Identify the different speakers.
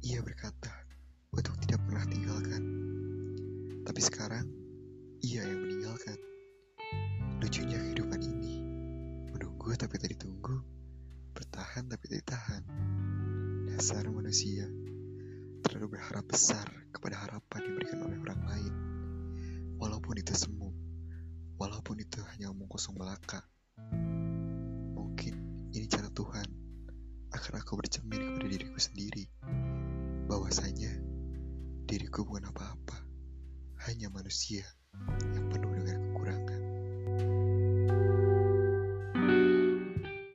Speaker 1: ia berkata untuk tidak pernah tinggalkan. Tapi sekarang, ia yang meninggalkan. Lucunya kehidupan ini, menunggu tapi tak ditunggu, bertahan tapi tak ditahan. Dasar manusia, terlalu berharap besar kepada harapan yang diberikan oleh orang lain. Walaupun itu semu, walaupun itu hanya omong kosong belaka. Mungkin ini cara Tuhan, agar aku bercermin kepada diriku sendiri. Bahwasanya diriku bukan apa-apa. Hanya manusia yang